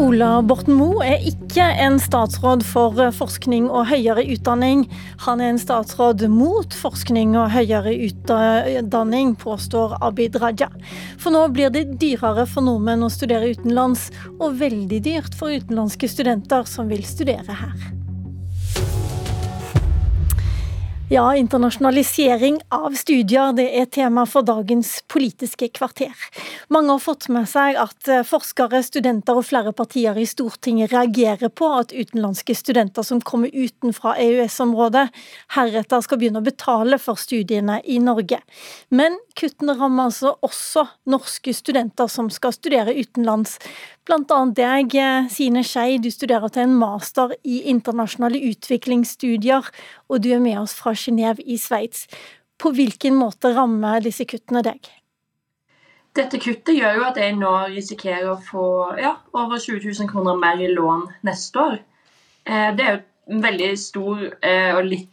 Ola Borten Moe er ikke en statsråd for forskning og høyere utdanning. Han er en statsråd mot forskning og høyere utdanning, påstår Abid Raja. For nå blir det dyrere for nordmenn å studere utenlands, og veldig dyrt for utenlandske studenter som vil studere her. Ja, internasjonalisering av studier det er tema for dagens Politiske kvarter. Mange har fått med seg at eh, forskere, studenter og flere partier i Stortinget reagerer på at utenlandske studenter som kommer utenfra EØS-området, heretter skal begynne å betale for studiene i Norge. Men kuttene rammer altså også norske studenter som skal studere utenlands. Blant annet deg, eh, Sine Skei, du studerer til en master i internasjonale utviklingsstudier, og du er med oss fra Genéve i Sveits. På hvilken måte rammer disse kuttene deg? Dette kuttet gjør jo at jeg nå risikerer å få ja, over 20 000 kroner mer i lån neste år. Eh, det er jo en veldig stor eh, og litt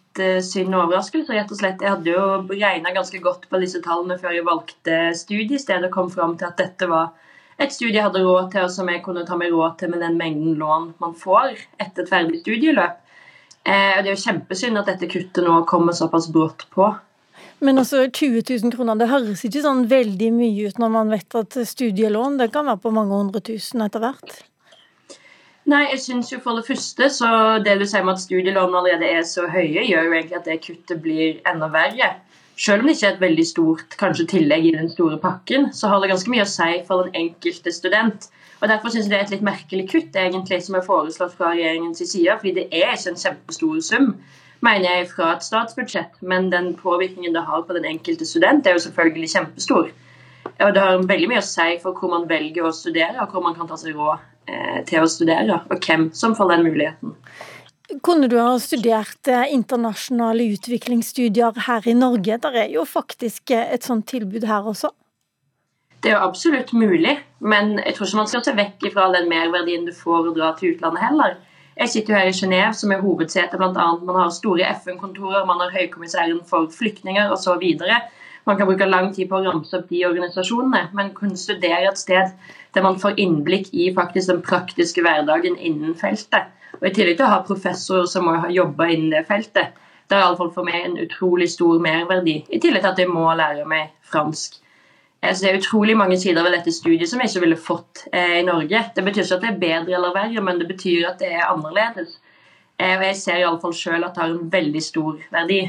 synd overraskelse. rett og slett. Jeg hadde jo regna ganske godt på disse tallene før jeg valgte studiested og kom fram til at dette var et studie jeg hadde råd til, og som jeg kunne ta meg råd til med den mengden lån man får etter et ferdig studieløp. Eh, det er jo kjempesynd at dette kuttet nå kommer såpass brått på. Men altså 20 000 kroner, det høres ikke sånn veldig mye ut når man vet at studielån det kan være på mange hundre tusen etter hvert? Nei, jeg synes jo for det første så det du sier med at studielånene allerede er så høye, gjør jo egentlig at det kuttet blir enda verre. Selv om det ikke er et veldig stort kanskje tillegg i den store pakken, så har det ganske mye å si for den enkelte student. Og Derfor synes jeg det er et litt merkelig kutt egentlig, som er foreslått fra regjeringens side. fordi det er ikke en kjempestor sum, mener jeg, fra et statsbudsjett. Men den påvirkningen det har på den enkelte student, er jo selvfølgelig kjempestor. Og det har veldig mye å si for hvor man velger å studere, og hvor man kan ta seg råd til å studere, og hvem som får den muligheten. Kunne du ha studert eh, internasjonale utviklingsstudier her i Norge? Der er jo faktisk eh, et sånt tilbud her også. Det er jo absolutt mulig, men jeg tror ikke man skal se vekk fra den merverdien du får å dra til utlandet heller. Jeg sitter jo her i Genéve, som er hovedsete bl.a. Man har store FN-kontorer, man har Høykommissæren for flyktninger osv. Man kan bruke lang tid på å ramse opp de organisasjonene, men kunne studere et sted der man får innblikk i faktisk den praktiske hverdagen innen feltet og I tillegg til å ha professorer som må ha jobba innen det feltet. Det er iallfall for meg en utrolig stor merverdi, i tillegg til at jeg må lære meg fransk. Eh, så Det er utrolig mange sider ved dette studiet som jeg ikke ville fått eh, i Norge. Det betyr ikke at det er bedre eller verre, men det betyr at det er annerledes. Eh, og jeg ser iallfall sjøl at det har en veldig stor verdi.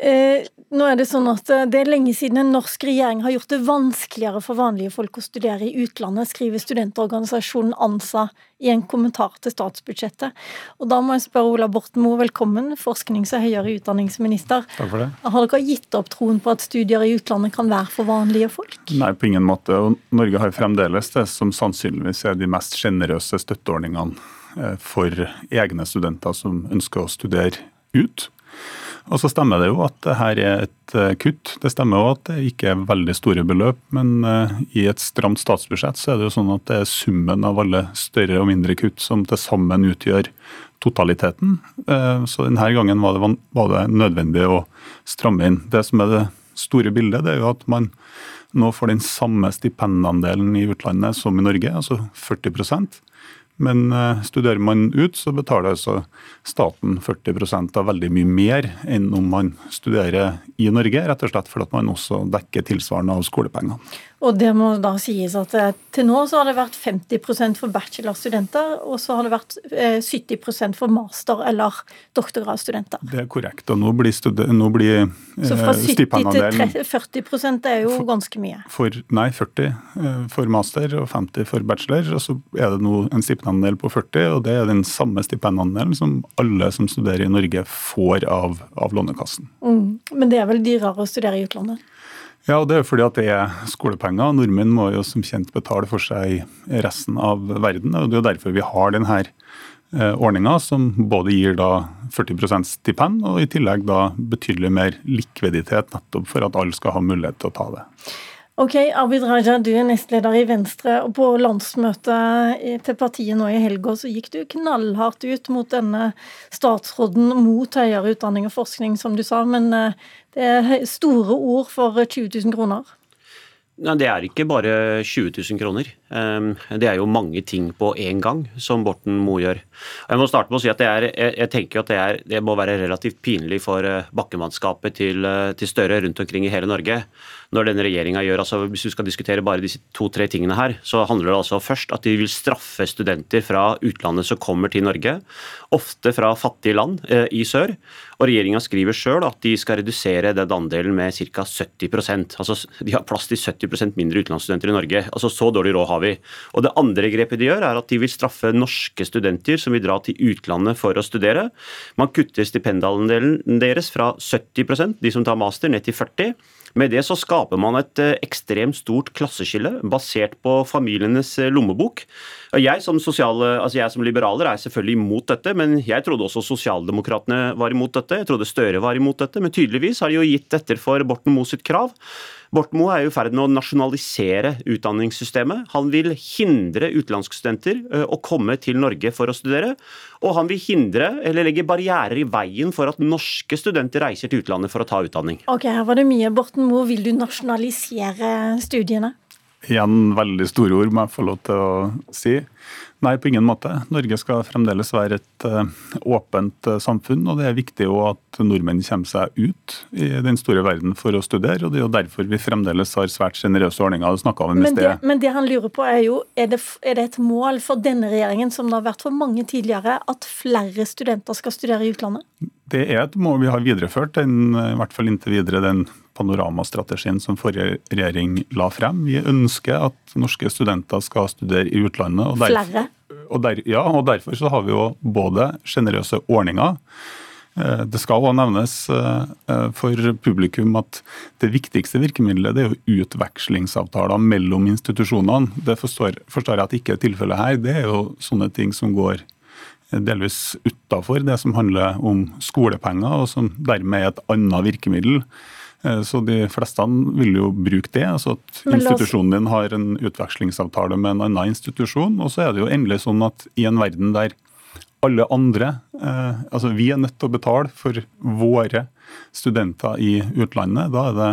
Eh, nå er Det sånn at eh, det er lenge siden en norsk regjering har gjort det vanskeligere for vanlige folk å studere i utlandet, skriver studentorganisasjonen ANSA i en kommentar til statsbudsjettet. Og Da må jeg spørre Ola Borten Moe, velkommen, forsknings- og høyere utdanningsminister. Takk for det. Har dere gitt opp troen på at studier i utlandet kan være for vanlige folk? Nei, på ingen måte. Og Norge har fremdeles det som sannsynligvis er de mest sjenerøse støtteordningene eh, for egne studenter som ønsker å studere ut. Og så stemmer det jo at det her er et eh, kutt. Det stemmer jo at det ikke er veldig store beløp, men eh, i et stramt statsbudsjett så er det jo sånn at det er summen av alle større og mindre kutt som til sammen utgjør totaliteten. Eh, så denne gangen var det, nødvendig å stramme inn. Det som er det store bildet, det er jo at man nå får den samme stipendandelen i utlandet som i Norge, altså 40 men eh, studerer man ut, så betaler altså staten 40% av veldig mye mer enn om man studerer i Norge, rett og slett fordi man også dekker tilsvarende av skolepengene. Og det må da sies at eh, til nå så har det vært 50% for bachelorstudenter, og så har det vært 70 eh, for master- eller doktorgradsstudenter. Det er korrekt. Og nå blir, nå blir eh, Så fra 70 til 40 er jo for, ganske mye? For, nei, 40 for master og 50 for bachelor. Og så er det nå en stipendandel på 40, og det er den samme stipendandelen som alle som studerer i Norge får av, av Lånekassen. Mm. Men det er vel dyrere å studere i utlandet? Ja, og det er fordi at det er skolepenger. Nordmenn må jo som kjent betale for seg i resten av verden. og Det er jo derfor vi har denne eh, ordninga, som både gir da 40% stipend, og i tillegg da betydelig mer likviditet, nettopp for at alle skal ha mulighet til å ta det. Ok, Abid Raja, du er nestleder i Venstre, og på landsmøtet til partiet nå i helga så gikk du knallhardt ut mot denne statsråden mot høyere utdanning og forskning, som du sa, men eh, det er store ord for 20 000 kroner? Nei, Det er ikke bare 20 000 kroner. Ehm, det er jo mange ting på én gang som Borten Moe gjør. Jeg må starte med å si at det er, jeg, tenker at det, er, det, må være relativt pinlig for eh, bakkemannskapet til, eh, til Støre rundt omkring i hele Norge når denne regjeringa gjør. altså Hvis du skal diskutere bare disse to-tre tingene her, så handler det altså først at de vil straffe studenter fra utlandet som kommer til Norge, ofte fra fattige land eh, i sør. Og regjeringa skriver sjøl at de skal redusere den andelen med ca. 70% Altså De har plass til 70% mindre utenlandsstudenter i Norge. altså Så dårlig råd har vi. Og Det andre grepet de gjør, er at de vil straffe norske studenter som vil dra til utlandet for å studere. Man kutter stipendandelen deres fra 70% de som tar master, ned til 40 med det så skaper man et eh, ekstremt stort klasseskille basert på familienes eh, lommebok. Jeg som, sosiale, altså jeg som liberaler er selvfølgelig imot dette, men jeg trodde også sosialdemokratene var imot dette. Jeg trodde Støre var imot dette, men tydeligvis har de jo gitt etter for Borten Moe sitt krav. Borten Moe er i ferd med å nasjonalisere utdanningssystemet. Han vil hindre utenlandske å komme til Norge for å studere. Og han vil hindre, eller legge barrierer i veien for at norske studenter reiser til utlandet for å ta utdanning. Ok, her var det mye. Borten Moe, vil du nasjonalisere studiene? Igjen veldig store ord, må jeg få lov til å si. Nei, på ingen måte. Norge skal fremdeles være et uh, åpent uh, samfunn. og Det er viktig at nordmenn kommer seg ut i den store verden for å studere. og Det er jo derfor vi fremdeles har svært sjenerøse ordninger. Det om men, det, men det han lurer på er jo, er det, er det, et mål for denne regjeringen, som det har vært for mange tidligere, at flere studenter skal studere i utlandet? Det er et mål vi har videreført, den, i hvert fall inntil videre den panoramastrategien som forrige regjering la frem. Vi ønsker at norske studenter skal studere i utlandet. Og derfor, Flere? Og der, ja, og derfor så har vi jo både sjenerøse ordninger. Eh, det skal også nevnes eh, for publikum at det viktigste virkemidlet det er jo utvekslingsavtaler mellom institusjonene. Det forstår, forstår jeg at ikke er tilfellet her. Det er jo sånne ting som går delvis utafor det som handler om skolepenger, og som dermed er et annet virkemiddel. Eh, så de fleste vil jo bruke det. altså At institusjonen din har en utvekslingsavtale med en annen institusjon. Og så er det jo endelig sånn at i en verden der alle andre eh, Altså vi er nødt til å betale for våre studenter i utlandet. Da er det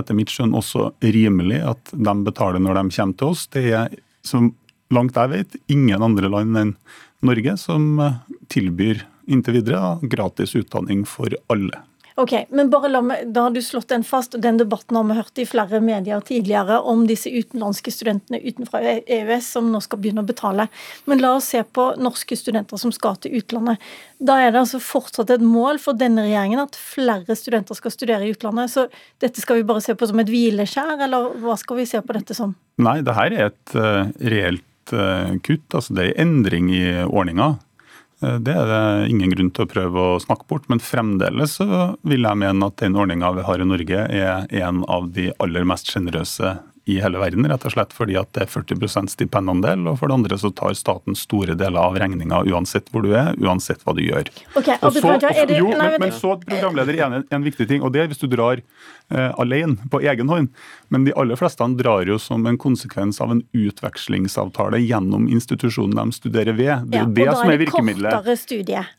etter mitt skjønn også rimelig at de betaler når de kommer til oss. Det er, som langt jeg vet, ingen andre land enn Norge som eh, tilbyr inntil videre gratis utdanning for alle. Ok, men bare la meg, Da har du slått den fast, den debatten har vi hørt i flere medier tidligere om disse utenlandske studentene utenfor EØS som nå skal begynne å betale. Men la oss se på norske studenter som skal til utlandet. Da er det altså fortsatt et mål for denne regjeringen at flere studenter skal studere i utlandet. Så dette skal vi bare se på som et hvileskjær, eller hva skal vi se på dette som? Nei, det her er et uh, reelt uh, kutt. Altså det er endring i ordninga. Eh, det er det ingen grunn til å prøve å snakke bort, men fremdeles vil jeg mene at den ordninga vi har i Norge er en av de aller mest sjenerøse i hele verden, rett og slett fordi at det er 40% stipendandel. Og for det andre så tar staten store deler av regninga uansett hvor du er, uansett hva du gjør. Okay, og så, det, jo, men, men, så, programleder, en, en viktig ting, og det er hvis du drar eh, alene, på egen hånd. Men de aller fleste drar jo som en konsekvens av en utvekslingsavtale gjennom institusjonen de studerer ved. Det er jo ja, det som er virkemidlet.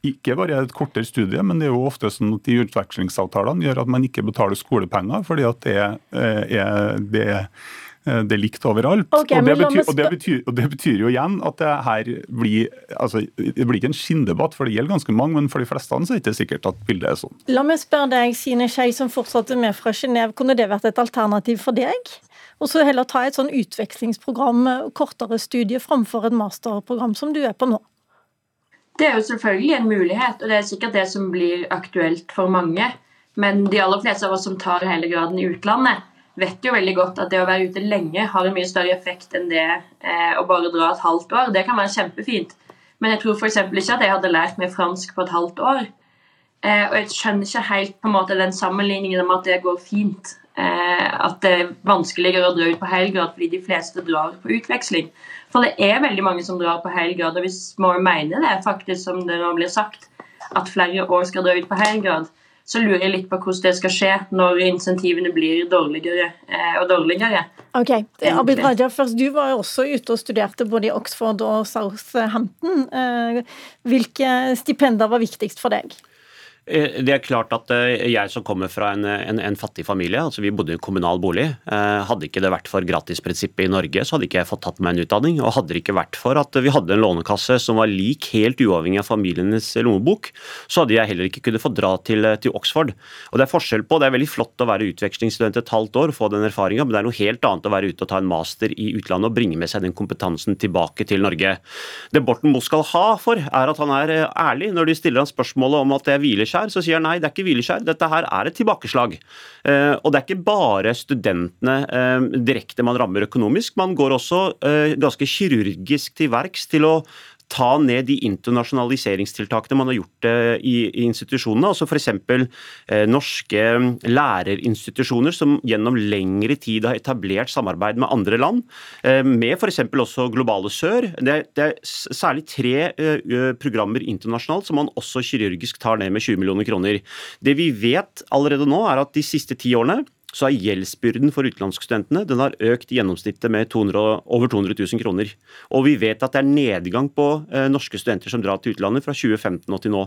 Ikke bare et kortere studie, men det er jo ofte sånn at de utvekslingsavtalene gjør at man ikke betaler skolepenger, fordi at det eh, er, det er Eh, det er likt overalt. Okay, og, det betyr, og, det betyr, og, det betyr, jo igjen at det her blir altså, Det blir ikke en skinndebatt, for det gjelder ganske mange, men for de fleste så er det ikke sikkert at bildet er sånn. La meg spørre deg, Sine Skei, som fortsatte med fra Genéve. Kunne det vært et alternativ for deg? Og så heller ta et sånn utvekslingsprogram, kortere studie, framfor et masterprogram som du er på nå? Det er jo selvfølgelig en mulighet, og det er sikkert det som blir aktuelt for mange. Men de aller fleste av oss som tar hele graden i utlandet, vet jo veldig godt at det å være ute lenge har en mye større effekt enn det eh, å bare dra et halvt år. Det kan være kjempefint. Men jeg tror f.eks. ikke at jeg hadde lært meg fransk på et halvt år. Eh, og jeg skjønner ikke helt på en måte den sammenligningen om at det går fint. Eh, at det er vanskeligere å dra ut på helgrad fordi de fleste drar på utveksling. For det er veldig mange som drar på helgrad, og hvis man mener det faktisk, som det nå blir sagt, at flere år skal dra ut på helgrad, så lurer jeg litt på hvordan det skal skje når insentivene blir dårligere eh, og dårligere. Ok, Abid Raja, først Du var jo også ute og studerte både i Oxford og Southampton. Eh, hvilke stipender var viktigst for deg? Eh, det er klart at eh, jeg som kommer fra en, en, en, fattig familie, altså vi bodde i en kommunal bolig. Eh, hadde ikke det vært for gratisprinsippet i Norge, så hadde ikke jeg fått tatt meg en utdanning. Og hadde det ikke vært for at vi hadde en lånekasse som var lik helt uavhengig av familienes lommebok, så hadde jeg heller ikke kunnet få dra til, til Oxford. Og Det er forskjell på, det er veldig flott å være utvekslingsstudent et halvt år få den erfaringa, men det er noe helt annet å være ute og ta en master i utlandet og bringe med seg den kompetansen tilbake til Norge. Det Borten Moe skal ha for, er at han er ærlig når de stiller han spørsmålet om at det hviler hvileskjær, så sier han nei, det er ikke hvileskjær, dette her er et tilbakeslag. Eh, og det er ikke bare studentene eh, direkte man rammer økonomisk, man går også eh, ganske kirurgisk til verks til å ta ned de internasjonaliseringstiltakene man har gjort eh, i, i institusjonene. altså F.eks. Eh, norske mm, lærerinstitusjoner som gjennom lengre tid har etablert samarbeid med andre land, eh, med f.eks. også Globale Sør. Det det er, særlig tre eh, programmer internasjonalt som man også kirurgisk tar ned med 20 millioner kroner. Det vi vet allerede nå, er at de siste ti årene så er gjeldsbyrden for utenlandsstudentene den har økt i gjennomsnittet med 200, over 200 000 kroner. Og vi vet at det er nedgang på eh, norske studenter som drar til utlandet fra 2015 og til nå.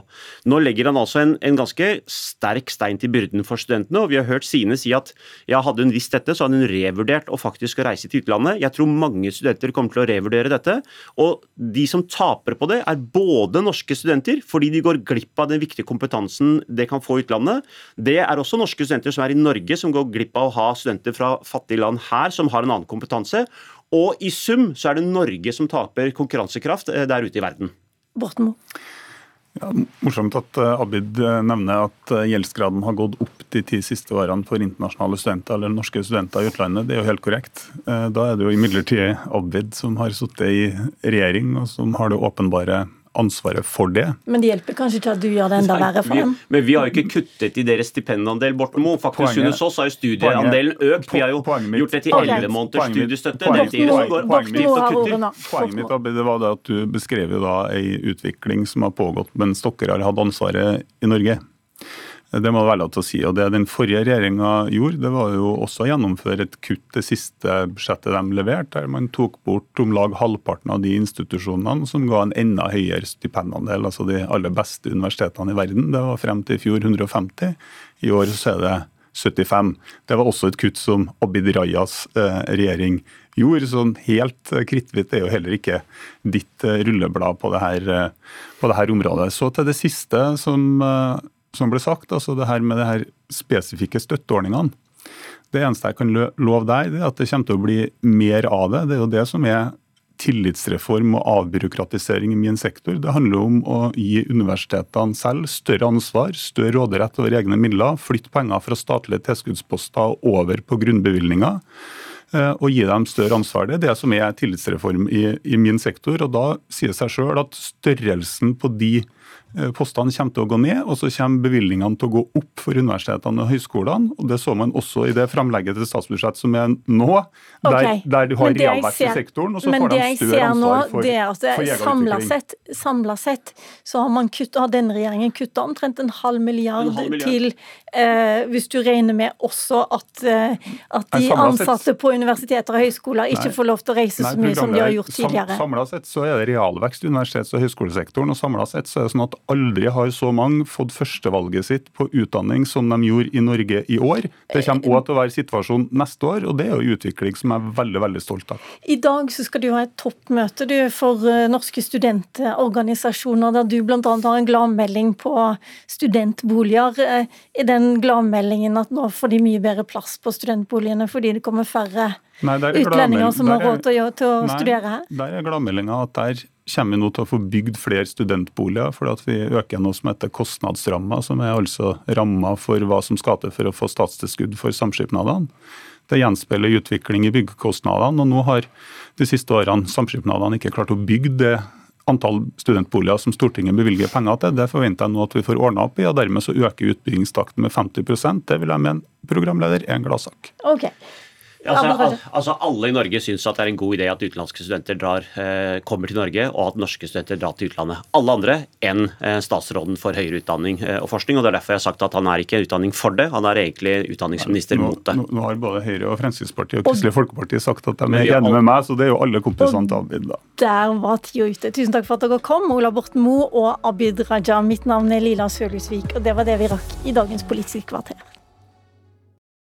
Nå legger han altså en, en, ganske sterk stein til byrden for studentene, og vi har hørt Sine si at ja, hadde hun visst dette, så hadde hun revurdert å faktisk reise til utlandet. Jeg tror mange studenter kommer til å revurdere dette. Og de som taper på det, er både norske studenter, fordi de går glipp av den viktige kompetansen det kan få i utlandet. Det er også norske studenter som er i Norge, som går glipp av å ha studenter fra fattige land her som har en annen kompetanse. Og i sum så er det Norge som taper konkurransekraft eh, der ute i verden. Bortmo. Ja, morsomt at eh, Abid eh, nevner at gjeldsgraden har gått opp de ti siste årene for internasjonale studenter eller norske studenter i utlandet. Det er jo helt korrekt. Da er det jo imidlertid Abid som har sittet i regjering, og som har det åpenbare ansvaret for det. Men det hjelper kanskje ikke at du gjør det enda verre for dem? Men vi har jo ikke kuttet i deres stipendandel, Borten Moe. Faktisk under oss har jo studieandelen økt. Vi har jo gjort det til elleve måneders studiestøtte. Poenget mitt det var det at du beskrev jo da ei utvikling som har pågått mens dere har hatt ansvaret i Norge. Det må det være lov til å si. og Det den forrige regjeringa gjorde, det var jo også å gjennomføre et kutt det siste budsjettet de leverte, der man tok bort om lag halvparten av de institusjonene som ga en enda høyere stipendandel, altså de aller beste universitetene i verden. Det var frem til i fjor 150. I år så er det 75. Det var også et kutt som Abid Rajas eh, regjering gjorde. Sånn helt kritthvitt er jo heller ikke ditt eh, rulleblad på det, her, eh, på det her området. Så til det siste som som ble sagt, altså det her med de her spesifikke støtteordningene. Det eneste jeg kan love deg, det er at det kommer til å bli mer av det. Det er jo det som er tillitsreform og avbyråkratisering i min sektor. Det handler om å gi universitetene selv større ansvar, større råderett over egne midler, flytte penger fra statlige tilskuddsposter over på grunnbevilgninger eh, og gi dem større ansvar. Det er det som er tillitsreform i, i min sektor. og Da sier det seg sjøl at størrelsen på de postene kommer til å gå ned, og så kommer bevilgningene til å gå opp for universitetene og høyskolene. og Det så man også i det framlegget til statsbudsjett som er nå, der, okay. der du har realvekst i sektoren, og så får de større ansvar for, det altså, for jegerutvikling. Sett, samlet sett så har, man kutt, har denne regjeringen kutta omtrent en halv milliard, en halv milliard. til eh, Hvis du regner med også at, eh, at de ansatte på universiteter og høyskoler ikke får lov til å reise så mye som de har gjort tidligere. Sam, samlet sett så er det realvekst i universitets- og høyskolesektoren, og samlet sett så er det sånn at aldri har så mange fått førstevalget sitt på utdanning som de gjorde i Norge i år. Det kommer òg til å være situasjonen neste år, og det er jo en utvikling som jeg er veldig veldig stolt av. I dag så skal du ha et toppmøte du, for eh, norske studentorganisasjoner, der du bl.a. har en gladmelding på studentboliger. Er eh, den gladmeldingen at nå får de mye bedre plass på studentboligene fordi det kommer færre Nei, utlendinger som har råd til å, til å nei, studere her? Der er gladmeldinga at der kommer vi nå til å få bygd flere studentboliger, fordi at vi øker noe som heter kostnadsramma, som er altså ramma for hva som skal til for å få statstilskudd for samskipnadene. Det gjenspeiler utvikling i byggekostnadene, og nå har de siste årene samskipnadene ikke klart å bygge det antall studentboliger som Stortinget bevilger penger til. Det forventer jeg nå at vi får ordna opp i, og dermed så øker utbyggingstakten med 50% Det vil jeg mene programleder er en gladsak. Okay. Altså, altså, Alle i Norge syns at det er en god idé at utenlandske studenter drar, eh, kommer til Norge, og at norske studenter drar til utlandet. Alle andre enn eh, statsråden for høyere utdanning eh, og forskning. og Det er derfor jeg har sagt at han er ikke utdanning for det, han er egentlig utdanningsminister nå, mot det. Nå, nå, har både Høyre og Fremskrittspartiet og Kristelig Folkeparti sagt at de er enige med meg, så det er jo alle kompisene til Abid. da. Der var tida ute. Tusen takk for at dere kom, Ola Borten Moe og Abid Raja. Mitt navn er Lila Sølhusvik, og det var det vi rakk i dagens Politisk kvarter.